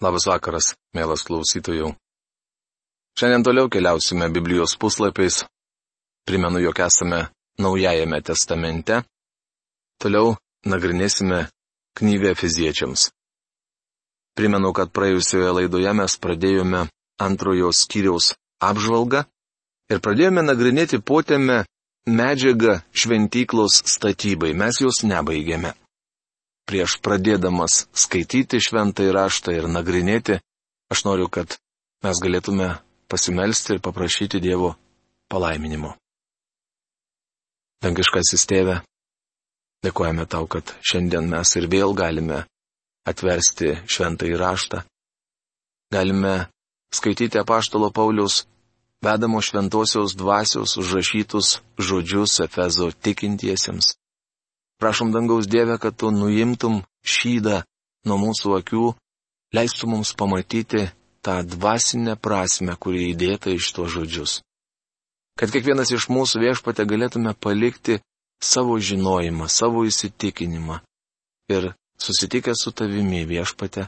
Labas vakaras, mielas klausytojų. Šiandien toliau keliausime Biblijos puslapiais. Primenu, jog esame Naujajame testamente. Toliau nagrinėsime knygą fiziečiams. Primenu, kad praėjusioje laidoje mes pradėjome antrojo skyriaus apžvalgą ir pradėjome nagrinėti potėme medžiagą šventyklos statybai. Mes jos nebaigėme prieš pradėdamas skaityti šventą įraštą ir nagrinėti, aš noriu, kad mes galėtume pasimelsti ir paprašyti Dievo palaiminimo. Dangiškasis tėve, dėkojame tau, kad šiandien mes ir vėl galime atversti šventą įraštą. Galime skaityti apaštalo Pauliaus vedamo šventosios dvasios užrašytus žodžius Efezo tikintiesiems. Prašom dangaus Dievę, kad tu nuimtum šydą nuo mūsų akių, leistum mums pamatyti tą dvasinę prasme, kuri įdėta iš to žodžius. Kad kiekvienas iš mūsų viešpate galėtume palikti savo žinojimą, savo įsitikinimą ir susitikę su tavimi viešpate,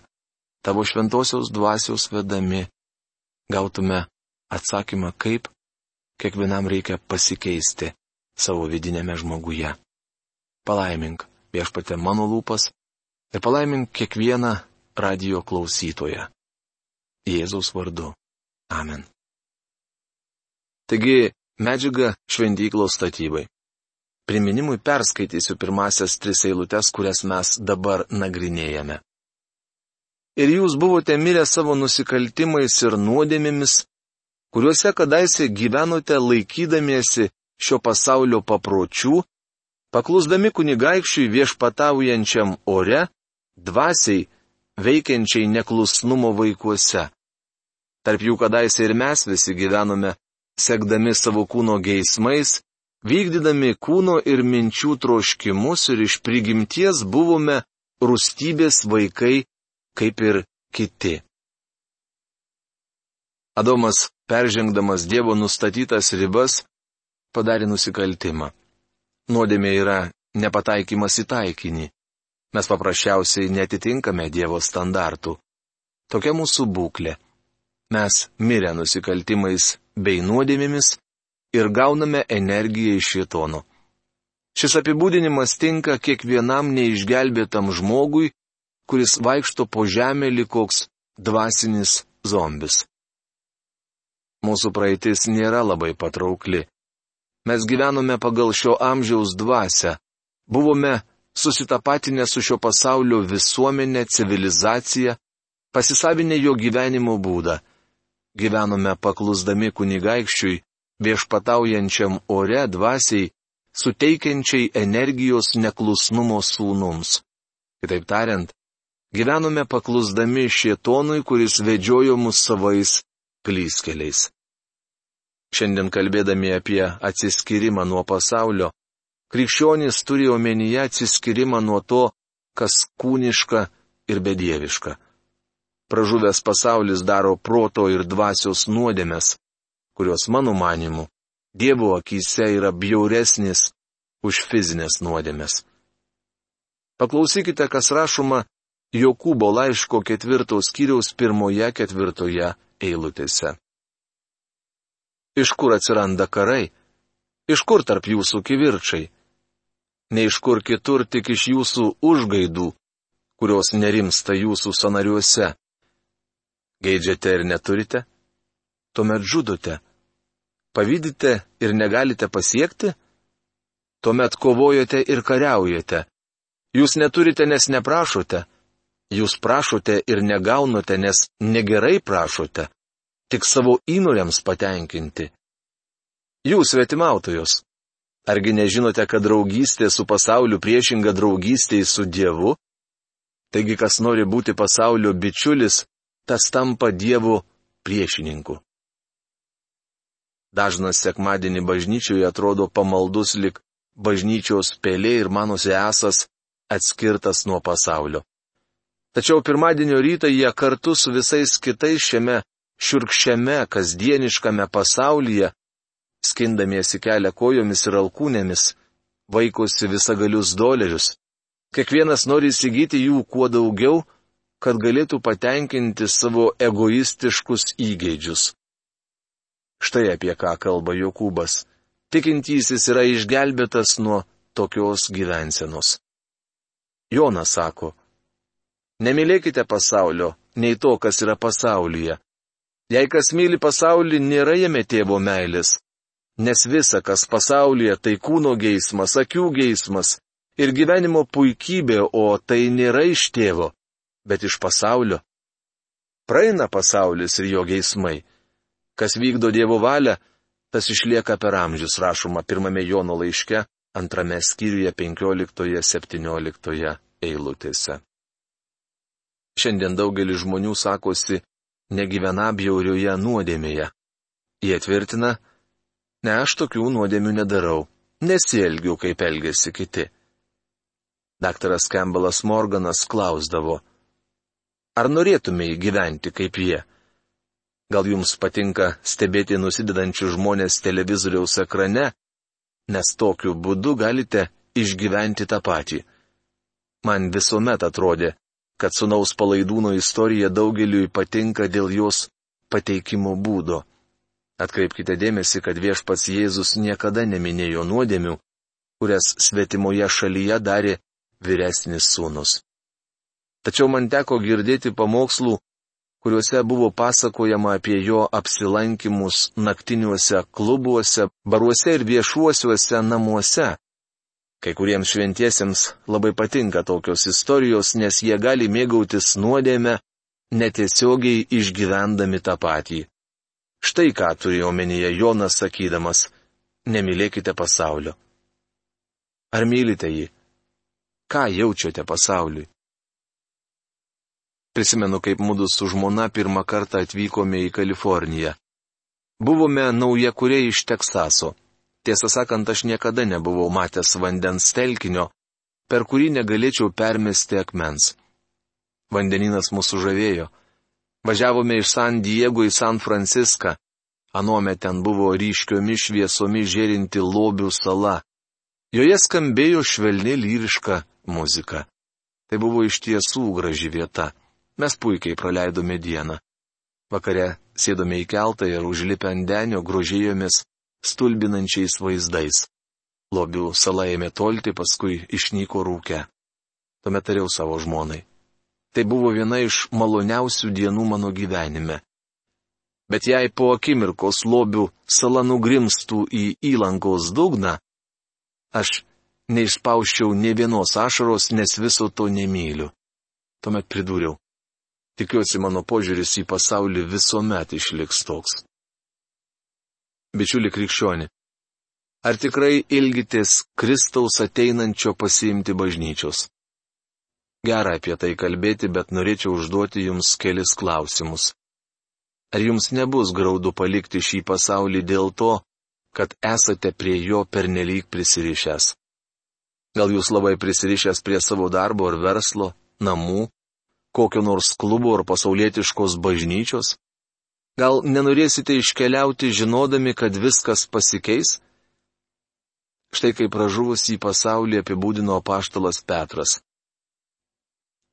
tavo šventosios dvasios vedami, gautume atsakymą, kaip kiekvienam reikia pasikeisti savo vidinėme žmoguje palaimink viešpate mano lūpas ir palaimink kiekvieną radio klausytoją. Jėzaus vardu. Amen. Taigi, medžiaga šventyklos statybai. Priminimui perskaitysiu pirmasias tris eilutes, kurias mes dabar nagrinėjame. Ir jūs buvote mirę savo nusikaltimais ir nuodėmėmis, kuriuose kadaise gyvenote laikydamiesi šio pasaulio papročių Paklusdami kunigaikščiui viešpataujančiam ore, dvasiai veikiančiai neklusnumo vaikuose. Tarp jų kadaise ir mes visi gyvenome, sekdami savo kūno geismais, vykdydami kūno ir minčių troškimus ir iš prigimties buvome rūstybės vaikai, kaip ir kiti. Adomas, peržengdamas Dievo nustatytas ribas, padarė nusikaltimą. Nuodėmė yra nepataikymas į taikinį. Mes paprasčiausiai netitinkame Dievo standartų. Tokia mūsų būklė. Mes mirę nusikaltimais bei nuodėmėmis ir gauname energiją iš šitono. Šis apibūdinimas tinka kiekvienam neišgelbėtam žmogui, kuris vaikšto po žemę likoks dvasinis zombis. Mūsų praeitis nėra labai patraukli. Mes gyvenome pagal šio amžiaus dvasę. Buvome susitapatinę su šio pasaulio visuomenė, civilizacija, pasisavinę jo gyvenimo būdą. Gyvenome paklusdami kunigaikščiui, viešpataujančiam ore dvasiai, suteikiančiai energijos neklusnumo sūnums. Kitaip tariant, gyvenome paklusdami šietonui, kuris vedžiojo mus savais klyskeliais. Šiandien kalbėdami apie atsiskyrimą nuo pasaulio, krikščionys turi omenyje atsiskyrimą nuo to, kas kūniška ir bedieviška. Pražuvęs pasaulis daro proto ir dvasios nuodėmės, kurios mano manimu, Dievo akise yra bjauresnis už fizinės nuodėmės. Paklausykite, kas rašoma Jokūbo laiško ketvirtos skyriaus pirmoje ketvirtoje eilutėse. Iš kur atsiranda karai? Iš kur tarp jūsų kivirčiai? Ne iš kur kitur tik iš jūsų užgaidų, kurios nerimsta jūsų sanariuose. Geidžiate ir neturite? Tuomet žudote. Pavydite ir negalite pasiekti? Tuomet kovojote ir kariaujate. Jūs neturite, nes neprašote. Jūs prašote ir negaunate, nes negerai prašote tik savo įnoriams patenkinti. Jūs svetimautojus. Argi nežinote, kad draugystė su pasauliu priešinga draugystėje su Dievu? Taigi, kas nori būti pasaulio bičiulis, tas tampa Dievo priešininku. Dažnas sekmadienį bažnyčioje atrodo pamaldus lik bažnyčios pelė ir manosi esas atskirtas nuo pasaulio. Tačiau pirmadienio rytą jie kartu su visais kitais šiame šiurkščiame kasdieniškame pasaulyje, skindamiesi kelią kojomis ir alkūnėmis, vaikosi visagalius dolerius. Kiekvienas nori įsigyti jų kuo daugiau, kad galėtų patenkinti savo egoistiškus įgeidžius. Štai apie ką kalba Jokūbas. Tikintysis yra išgelbėtas nuo tokios gyvensenos. Jonas sako, nemylėkite pasaulio, nei to, kas yra pasaulyje. Jei kas myli pasaulį, nėra jame tėvo meilės. Nes visa, kas pasaulyje, tai kūno geismas, akių geismas ir gyvenimo puikybė, o tai nėra iš tėvo, bet iš pasaulio. Praeina pasaulis ir jo geismai. Kas vykdo Dievo valią, tas išlieka per amžius, rašoma pirmame Jono laiške, antrame skyriuje 15-17 eilutėse. Šiandien daugelis žmonių sakosi, negyvena bjaurioje nuodėmėje. Jie tvirtina, ne aš tokių nuodėmių nedarau, nesielgiu, kaip elgesi kiti. Daktaras Campbellas Morganas klausdavo, ar norėtumėjai gyventi kaip jie? Gal jums patinka stebėti nusidedančius žmonės televizoriaus ekrane, nes tokiu būdu galite išgyventi tą patį. Man visuomet atrodė, kad sunaus palaidūno istorija daugeliui patinka dėl jos pateikimo būdo. Atkreipkite dėmesį, kad viešpats Jėzus niekada neminėjo nuodėmių, kurias svetimoje šalyje darė vyresnis sūnus. Tačiau man teko girdėti pamokslų, kuriuose buvo pasakojama apie jo apsilankimus naktiniuose klubuose, baruose ir viešuosiuose namuose, Kai kuriems šventiesiems labai patinka tokios istorijos, nes jie gali mėgautis nuodėme, netiesiogiai išgyvendami tą patį. Štai ką turėjo omenyje Jonas sakydamas - nemylėkite pasaulio. Ar mylite jį? Ką jaučiate pasauliui? Prisimenu, kaip mūdu su žmona pirmą kartą atvykome į Kaliforniją. Buvome nauja kurie iš Teksaso. Tiesą sakant, aš niekada nebuvau matęs vandens telkinio, per kurį negalėčiau permesti akmens. Vandeninas mūsų žavėjo. Važiavome iš San Diego į San Franciską. Anuome ten buvo ryškiomis šviesomis žėrinti lobių sala. Joje skambėjo švelni lyriška muzika. Tai buvo iš tiesų graži vieta. Mes puikiai praleidome dieną. Vakare sėdome į keltą ir užlipę ant denio grožėjomės stulbinančiais vaizdais. Lobių sala ėmė tolti, paskui išnyko rūkę. Tuomet tariau savo žmonai. Tai buvo viena iš maloniausių dienų mano gyvenime. Bet jei po akimirkos lobių sala nugrimstų į įlankos dugną, aš neišspauščiau ne vienos ašaros, nes viso to nemyliu. Tuomet pridūriau. Tikiuosi mano požiūris į pasaulį visuomet išliks toks bičiuli krikščioni. Ar tikrai ilgitės Kristaus ateinančio pasiimti bažnyčios? Gera apie tai kalbėti, bet norėčiau užduoti jums kelis klausimus. Ar jums nebus graudu palikti šį pasaulį dėl to, kad esate prie jo pernelyg prisirišęs? Gal jūs labai prisirišęs prie savo darbo ar verslo, namų, kokio nors klubo ar pasaulietiškos bažnyčios? Gal nenorėsite iškeliauti žinodami, kad viskas pasikeis? Štai kaip pražuvus į pasaulį apibūdino paštalas Petras.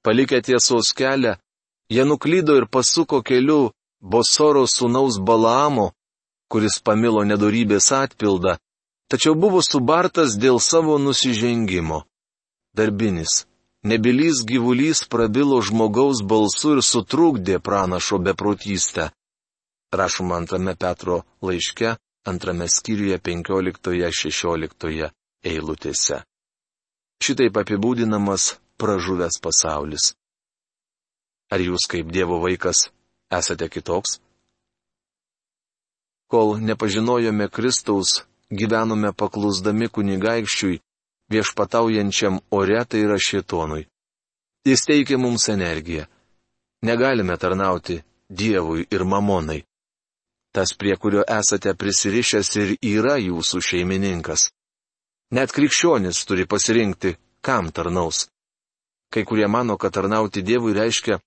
Palikę tiesos kelią, jie nuklydo ir pasuko keliu Bosoro sūnaus Balaamo, kuris pamilo nedorybės atpildą, tačiau buvo subartas dėl savo nusižengimo. Darbinis, nebylys gyvulys prabilo žmogaus balsu ir sutrukdė pranašo beprotystę rašoma antrame Petro laiške, antrame skyriuje 15-16 eilutėse. Šitaip apibūdinamas pražuvęs pasaulis. Ar jūs kaip Dievo vaikas esate kitoks? Kol nepažinojome Kristaus, gyvenome paklusdami kunigaikščiui, viešpataujančiam ore tai yra šėtonui. Jis teikia mums energiją. Negalime tarnauti Dievui ir mamonai tas prie kurio esate prisirišęs ir yra jūsų šeimininkas. Net krikščionis turi pasirinkti, kam tarnaus. Kai kurie mano, kad tarnauti Dievui reiškia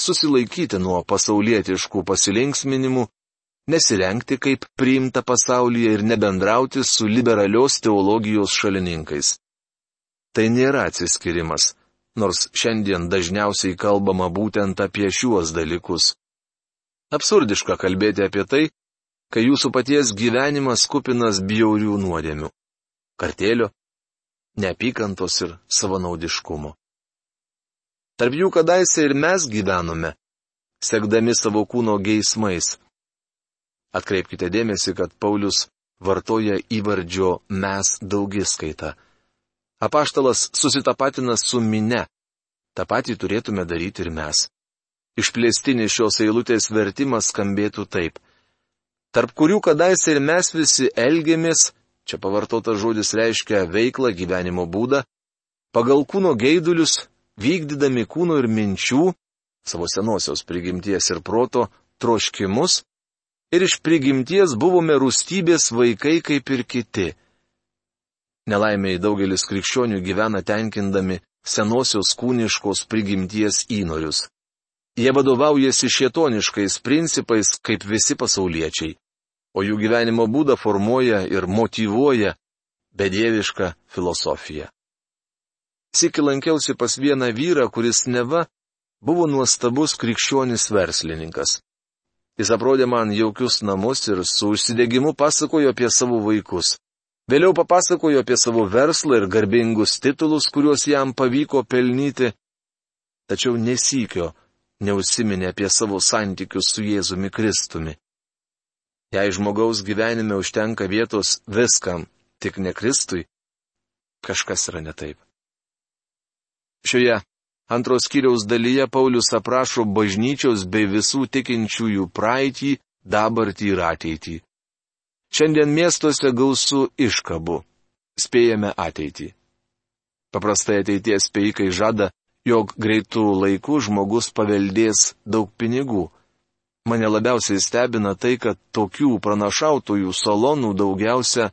susilaikyti nuo pasaulietiškų pasilinksminimų, nesirenkti kaip priimta pasaulyje ir nebendrauti su liberalios teologijos šalininkais. Tai nėra atsiskirimas, nors šiandien dažniausiai kalbama būtent apie šiuos dalykus. Absurdiška kalbėti apie tai, kai jūsų paties gyvenimas kupinas bjaurių nuodėmių - kartėlio, neapykantos ir savanaudiškumo. Tarp jų kadaise ir mes gyvenome, sekdami savo kūno geismais. Atkreipkite dėmesį, kad Paulius vartoja įvardžio mes daugiskaitą. Apaštalas susitapatina su mine. Ta patį turėtume daryti ir mes. Išplėstinis šios eilutės vertimas skambėtų taip. Tarp kurių kadaise ir mes visi elgėmės, čia pavartotas žodis reiškia veiklą gyvenimo būdą, pagal kūno geidulius, vykdydami kūno ir minčių, savo senosios prigimties ir proto, troškimus, ir iš prigimties buvome rūstybės vaikai kaip ir kiti. Nelaimiai daugelis krikščionių gyvena tenkindami senosios kūniškos prigimties įnorius. Jie vadovaujasi šietoniškais principais kaip visi pasauliečiai, o jų gyvenimo būdą formuoja ir motivuoja bedieviška filosofija. Siki lankiausi pas vieną vyrą, kuris neva buvo nuostabus krikščionis verslininkas. Jis aprodė man jaukius namus ir su užsidegimu pasakojo apie savo vaikus. Vėliau papasakojo apie savo verslą ir garbingus titulus, kuriuos jam pavyko pelnyti, tačiau nesikio neusiminė apie savo santykius su Jėzumi Kristumi. Jei žmogaus gyvenime užtenka vietos viskam, tik ne Kristui, kažkas yra ne taip. Šioje antros kiriaus dalyje Paulius aprašo bažnyčios bei visų tikinčiųjų praeitį, dabartį ir ateitį. Šiandien miestuose gausų iškabų. Spėjame ateitį. Paprastai ateities spėjikai žada, jog greitų laikų žmogus paveldės daug pinigų. Mane labiausiai stebina tai, kad tokių pranašautojų salonų daugiausia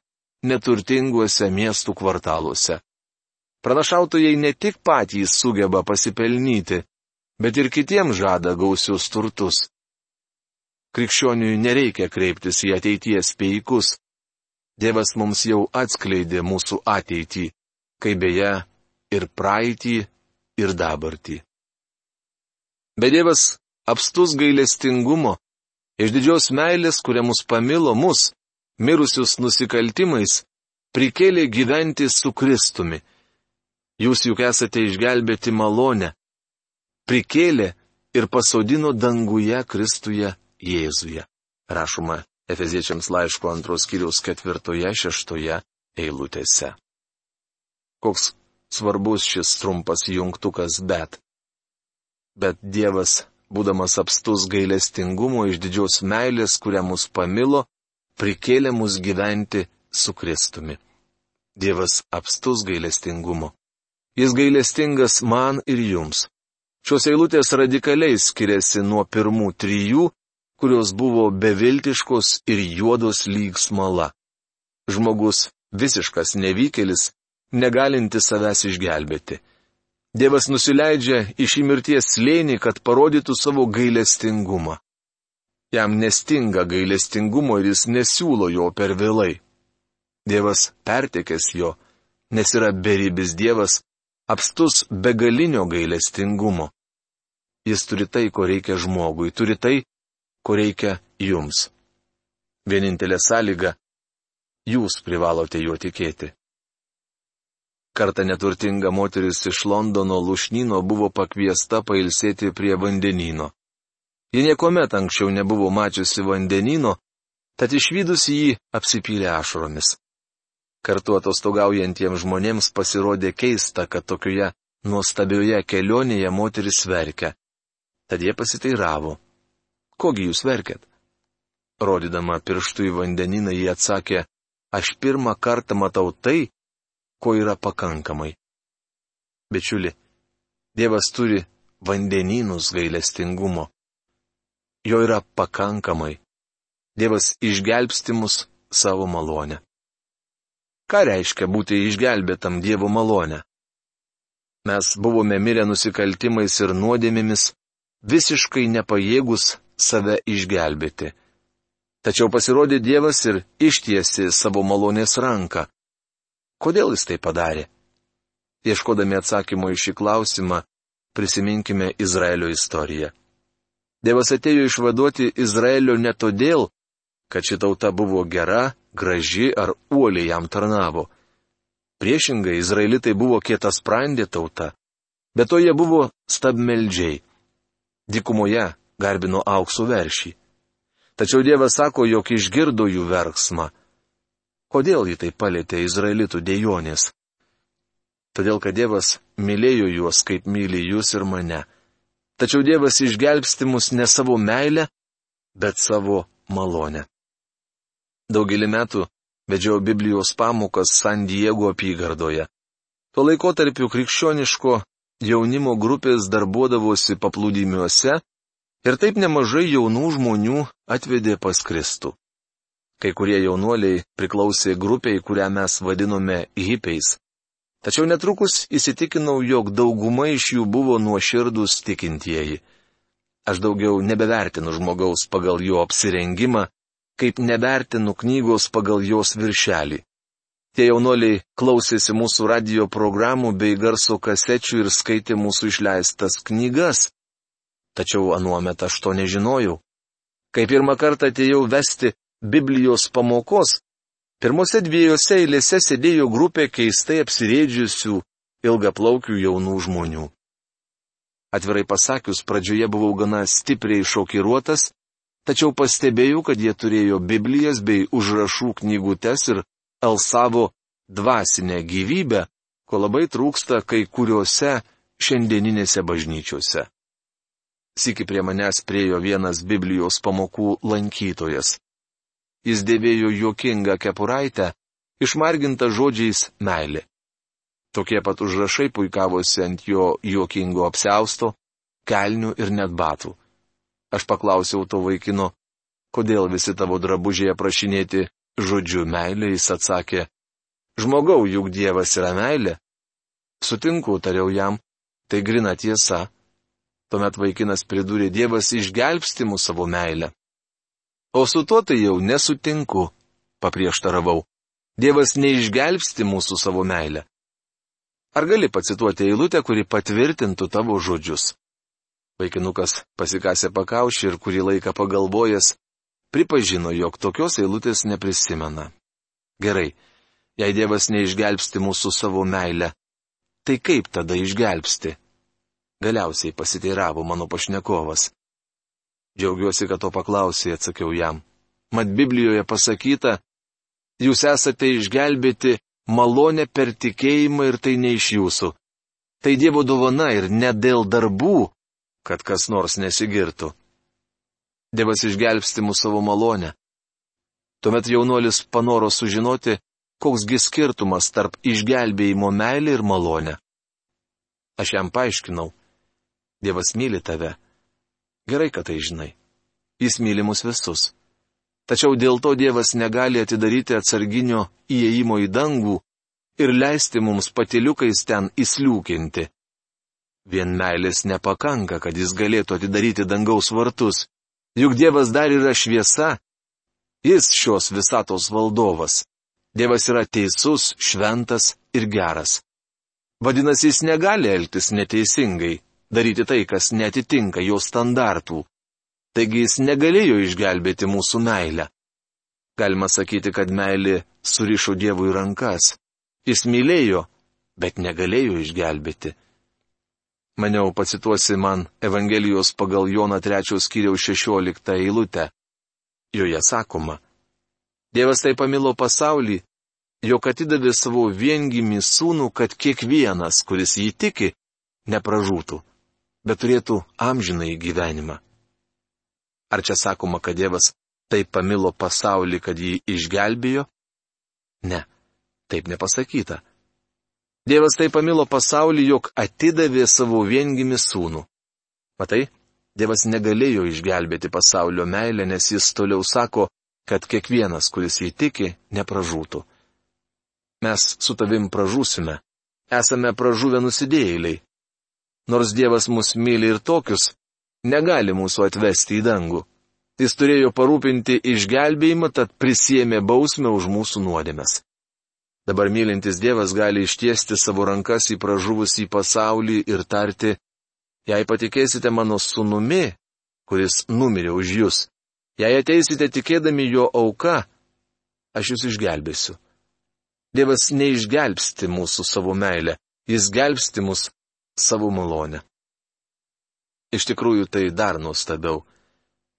neturtinguose miestų kvartaluose. Pranašautojai ne tik patys sugeba pasipelnyti, bet ir kitiems žada gausius turtus. Krikščioniui nereikia kreiptis į ateities peikus. Dievas mums jau atskleidė mūsų ateitį, kaip beje ir praeitį, ir dabartį. Bet Dievas apstus gailestingumo, iš didžios meilės, kuria mus pamilo mus, mirusius nusikaltimais, prikėlė gyventi su Kristumi Jūs juk esate išgelbėti malonę. Prikėlė ir pasodino danguje Kristuje Jėzuje. Rašoma Efeziečiams laiško antros kiriaus ketvirtoje, šeštoje eilutėse. Koks svarbus šis trumpas jungtukas bet. Bet Dievas, būdamas apstus gailestingumo iš didžios meilės, kurią mus pamilo, prikėlė mus gyventi su Kristumi. Dievas apstus gailestingumo. Jis gailestingas man ir jums. Šios eilutės radikaliai skiriasi nuo pirmų trijų, kurios buvo beviltiškos ir juodos lyg smala. Žmogus visiškas nevykėlis, negalinti savęs išgelbėti. Dievas nusileidžia iš įmirties slėnį, kad parodytų savo gailestingumą. Jam nestinga gailestingumo ir jis nesiūlo jo per vėlai. Dievas pertekės jo, nes yra beribis Dievas, apstus begalinio gailestingumo. Jis turi tai, ko reikia žmogui, turi tai, ko reikia jums. Vienintelė sąlyga - jūs privalote juo tikėti. Kartą neturtinga moteris iš Londono lušnino buvo pakviesta pailsėti prie vandenino. Ji niekuomet anksčiau nebuvo mačiusi vandenino, tad išvykusi jį apsipylė ašromis. Kartu atostogaujantiems žmonėms pasirodė keista, kad tokioje nuostabioje kelionėje moteris verkia. Tad jie pasiteiravo. Kogi jūs verkiat? Rodydama pirštų į vandeniną, jie atsakė, aš pirmą kartą matau tai, ko yra pakankamai. Bičiuli, Dievas turi vandeninus gailestingumo. Jo yra pakankamai. Dievas išgelbstimus savo malonę. Ką reiškia būti išgelbėtam Dievo malonę? Mes buvome mirę nusikaltimais ir nuodėmėmis, visiškai nepajėgus save išgelbėti. Tačiau pasirodė Dievas ir ištiesi savo malonės ranką. Kodėl jis tai padarė? Ieškodami atsakymo į šį klausimą, prisiminkime Izraelio istoriją. Dievas atėjo išvaduoti Izraelio ne todėl, kad ši tauta buvo gera, graži ar uoliai jam tarnavo. Priešingai, izraelitai buvo kietas prandė tauta, bet to jie buvo stabmeldžiai. Dikumoje garbino auksų veršį. Tačiau Dievas sako, jog išgirdo jų verksmą. Kodėl jį tai palėtė izraelitų dėjonės? Todėl, kad Dievas mylėjo juos, kaip myli jūs ir mane. Tačiau Dievas išgelbsti mus ne savo meilę, bet savo malonę. Daugelį metų vedžiau Biblijos pamokas San Diego apygardoje. Tuo laikotarpiu krikščioniško jaunimo grupės darbuodavosi paplūdimiuose Ir taip nemažai jaunų žmonių atvedė pas Kristų. Kai kurie jaunuoliai priklausė grupiai, kurią mes vadinome hipiais. Tačiau netrukus įsitikinau, jog dauguma iš jų buvo nuoširdus tikintieji. Aš daugiau nebevertinu žmogaus pagal jo apsirengimą, kaip nevertinu knygos pagal jos viršelį. Tie jaunuoliai klausėsi mūsų radio programų bei garso kasečių ir skaitė mūsų išleistas knygas. Tačiau anuomet aš to nežinojau. Kai pirmą kartą atėjau vesti Biblijos pamokos, pirmose dviejose eilėse sėdėjo grupė keistai apsirėdžiusių, ilgaplaukių jaunų žmonių. Atvirai pasakius, pradžioje buvau gana stipriai šokiruotas, tačiau pastebėjau, kad jie turėjo Biblijas bei užrašų knygutes ir alsavo dvasinę gyvybę, ko labai trūksta kai kuriuose šiandieninėse bažnyčiose. Siki prie manęs priejo vienas Biblijos pamokų lankytojas. Jis dėvėjo juokingą kepuraitę, išmargintą žodžiais meilė. Tokie pat užrašai puikavosi ant jo juokingo apsausto, kelnių ir net batų. Aš paklausiau to vaikino, kodėl visi tavo drabužiai aprašinėti žodžiu meilė, jis atsakė, žmogau, juk Dievas yra meilė. Sutinku, tariau jam, tai grina tiesa. Tuomet vaikinas pridūrė Dievas išgelbsti mūsų savo meilę. O su tuo tai jau nesutinku, paprieštaravau. Dievas neišgelbsti mūsų savo meilę. Ar gali pacituoti eilutę, kuri patvirtintų tavo žodžius? Vaikinukas pasikasė pakaušį ir kurį laiką pagalvojęs, pripažino, jog tokios eilutės neprisimena. Gerai, jei Dievas neišgelbsti mūsų savo meilę, tai kaip tada išgelbsti? Galiausiai pasiteiravo mano pašnekovas. Džiaugiuosi, kad to paklausai, atsakiau jam. Mat Biblijoje pasakyta, jūs esate išgelbėti malonę per tikėjimą ir tai ne iš jūsų. Tai Dievo dovana ir ne dėl darbų, kad kas nors nesigirtų. Dievas išgelbsti mūsų savo malonę. Tuomet jaunuolis panoro sužinoti, koksgi skirtumas tarp išgelbėjimo meilė ir malonė. Aš jam paaiškinau. Dievas myli tave. Gerai, kad tai žinai. Jis myli mus visus. Tačiau dėl to Dievas negali atidaryti atsarginio įėjimo į dangų ir leisti mums patiliukais ten įsliūkinti. Vien meilės nepakanka, kad jis galėtų atidaryti dangaus vartus, juk Dievas dar yra šviesa, jis šios visatos valdovas. Dievas yra teisus, šventas ir geras. Vadinasi, jis negali elgtis neteisingai, daryti tai, kas netitinka jo standartų. Taigi jis negalėjo išgelbėti mūsų meilę. Galima sakyti, kad meilė surišo Dievui rankas. Jis mylėjo, bet negalėjo išgelbėti. Maniau, pacituosi man Evangelijos pagal Joną 3 skyriaus 16 eilutę. Joje sakoma. Dievas tai pamilo pasaulį, jog atidavė savo viengimį sūnų, kad kiekvienas, kuris jį tiki, nepražūtų bet turėtų amžinai gyvenimą. Ar čia sakoma, kad Dievas taip pamilo pasaulį, kad jį išgelbėjo? Ne, taip nepasakyta. Dievas taip pamilo pasaulį, jog atidavė savo viengimi sūnų. Matai, Dievas negalėjo išgelbėti pasaulio meilę, nes jis toliau sako, kad kiekvienas, kuris jį tiki, nepražūtų. Mes su tavim pražūsime. Esame pražuvę nusidėjėliai. Nors Dievas mus myli ir tokius, negali mūsų atvesti į dangų. Jis turėjo parūpinti išgelbėjimą, tad prisėmė bausmę už mūsų nuodėmes. Dabar mylintis Dievas gali ištiesti savo rankas į pražuvusį pasaulį ir tarti, jei patikėsite mano sunumi, kuris numirė už jūs, jei ateisite tikėdami jo auka, aš jūs išgelbėsiu. Dievas neišgelbsti mūsų savo meilę, jis gelbsti mus savo malonę. Iš tikrųjų tai dar nuostabiau.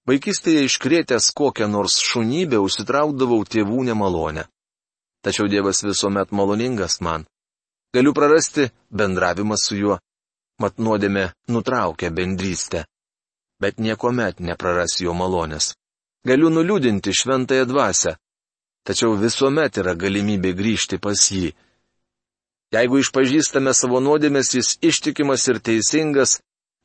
Vaikystėje iškrėtęs kokią nors šunybę užsitraukdavau tėvų nemalonę tačiau Dievas visuomet maloningas man. Galiu prarasti bendravimą su juo, mat nuodėmė nutraukia bendrystę. Bet niekuomet nepraras jo malonės. Galiu nuliūdinti šventąją dvasę, tačiau visuomet yra galimybė grįžti pas jį. Jeigu išpažįstame savo nuodėmės, jis ištikimas ir teisingas,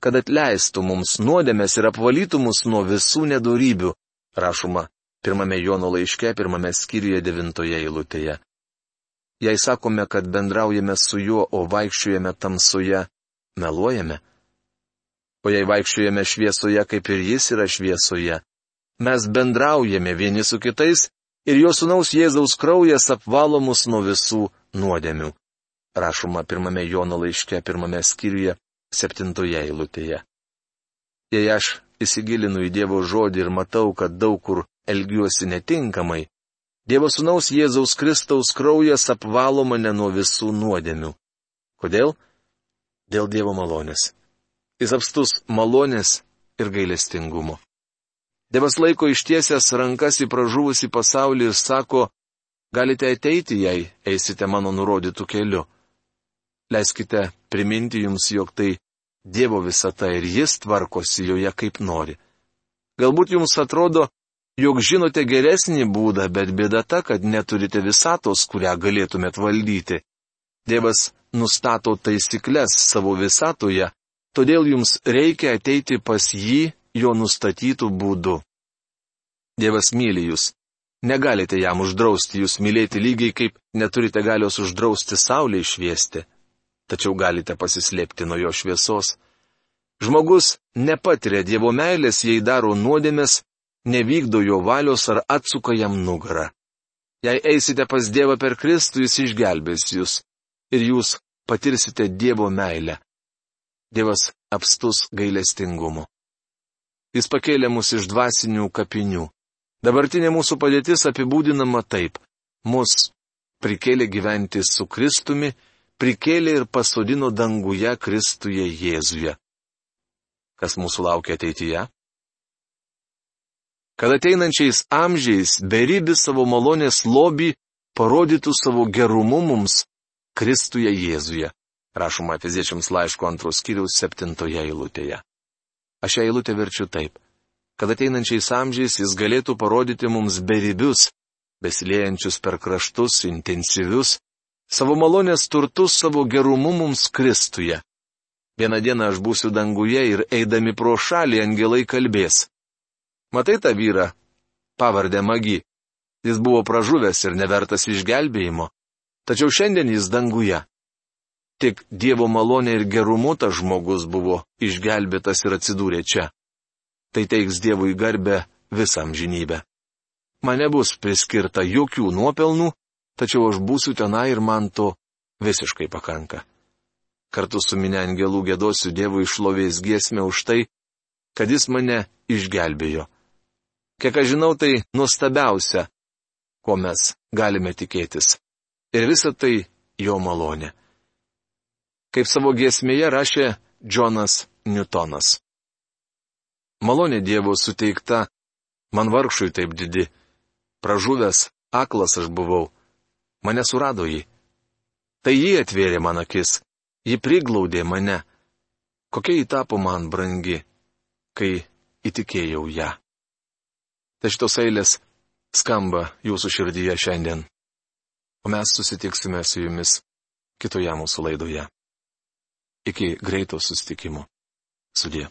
kad atleistų mums nuodėmės ir apvalytų mus nuo visų nedorybių, rašoma pirmame Jono laiške, pirmame skyriuje devintoje eilutėje. Jei sakome, kad bendraujame su juo, o vaikščiojame tamsoje, meluojame. O jei vaikščiojame šviesoje, kaip ir jis yra šviesoje, mes bendraujame vieni su kitais ir jo sunaus Jėzaus kraujas apvalo mus nuo visų nuodėmių. Rašoma pirmame Jono laiške, pirmame skyriuje, septintoje eilutėje. Jei aš įsigilinu į Dievo žodį ir matau, kad daug kur elgiuosi netinkamai, Dievo Sūnaus Jėzaus Kristaus kraujas apvalo mane nuo visų nuodėmių. Kodėl? Dėl Dievo malonės. Jis apstus malonės ir gailestingumo. Dievas laiko ištiesęs rankas į pražuvusį pasaulį ir sako, galite ateiti, jei eisite mano nurodytų keliu. Leiskite priminti jums, jog tai Dievo visata ir jis tvarkosi joje kaip nori. Galbūt jums atrodo, jog žinote geresnį būdą, bet bėda ta, kad neturite visatos, kurią galėtumėt valdyti. Dievas nustato taisyklės savo visatoje, todėl jums reikia ateiti pas jį jo nustatytų būdų. Dievas myli jūs. Negalite jam uždrausti jūs mylėti lygiai kaip neturite galios uždrausti saulė išviesti. Tačiau galite pasislėpti nuo jo šviesos. Žmogus nepatiria Dievo meilės, jei daro nuodėmės nevykdo jo valios ar atsuka jam nugarą. Jei eisite pas Dievą per Kristų, jis išgelbės jūs ir jūs patirsite Dievo meilę. Dievas apstus gailestingumu. Jis pakėlė mus iš dvasinių kapinių. Dabartinė mūsų padėtis apibūdinama taip. Mus prikėlė gyventi su Kristumi, prikėlė ir pasodino danguje Kristuje Jėzuje. Kas mūsų laukia ateityje? kad ateinančiais amžiais beribis savo malonės lobį parodytų savo gerumu mums Kristuje Jėzuje. Rašoma Efeziečiams laiško antros kiriaus septintoje eilutėje. Aš šią eilutę verčiu taip, kad ateinančiais amžiais jis galėtų parodyti mums beribius, besiliejančius per kraštus, intensyvius, savo malonės turtus savo gerumu mums Kristuje. Vieną dieną aš būsiu danguje ir eidami pro šalį angelai kalbės. Matai tą vyrą? Pavardė Magi. Jis buvo pražuvęs ir nevertas išgelbėjimo. Tačiau šiandien jis danguje. Tik Dievo malonė ir gerumu tas žmogus buvo išgelbėtas ir atsidūrė čia. Tai teiks Dievui garbę visam žinybę. Man nebus priskirta jokių nuopelnų, tačiau aš būsiu tenai ir man to visiškai pakanka. Kartu su minė angelų gėdosiu Dievui išlovės giesmę už tai, kad jis mane išgelbėjo. Kiek aš žinau, tai nuostabiausia, ko mes galime tikėtis. Ir visa tai jo malonė. Kaip savo giesmėje rašė Džonas Newtonas. Malonė Dievo suteikta, man vargšui taip didi. Pražuvęs, aklas aš buvau. Mane surado jį. Tai jį atvėrė man akis. Ji priglaudė mane. Kokia jį tapo man brangi, kai įtikėjau ją. Tai šitos eilės skamba jūsų širdyje šiandien. O mes susitiksime su jumis kitoje mūsų laidoje. Iki greito susitikimo. Sudė.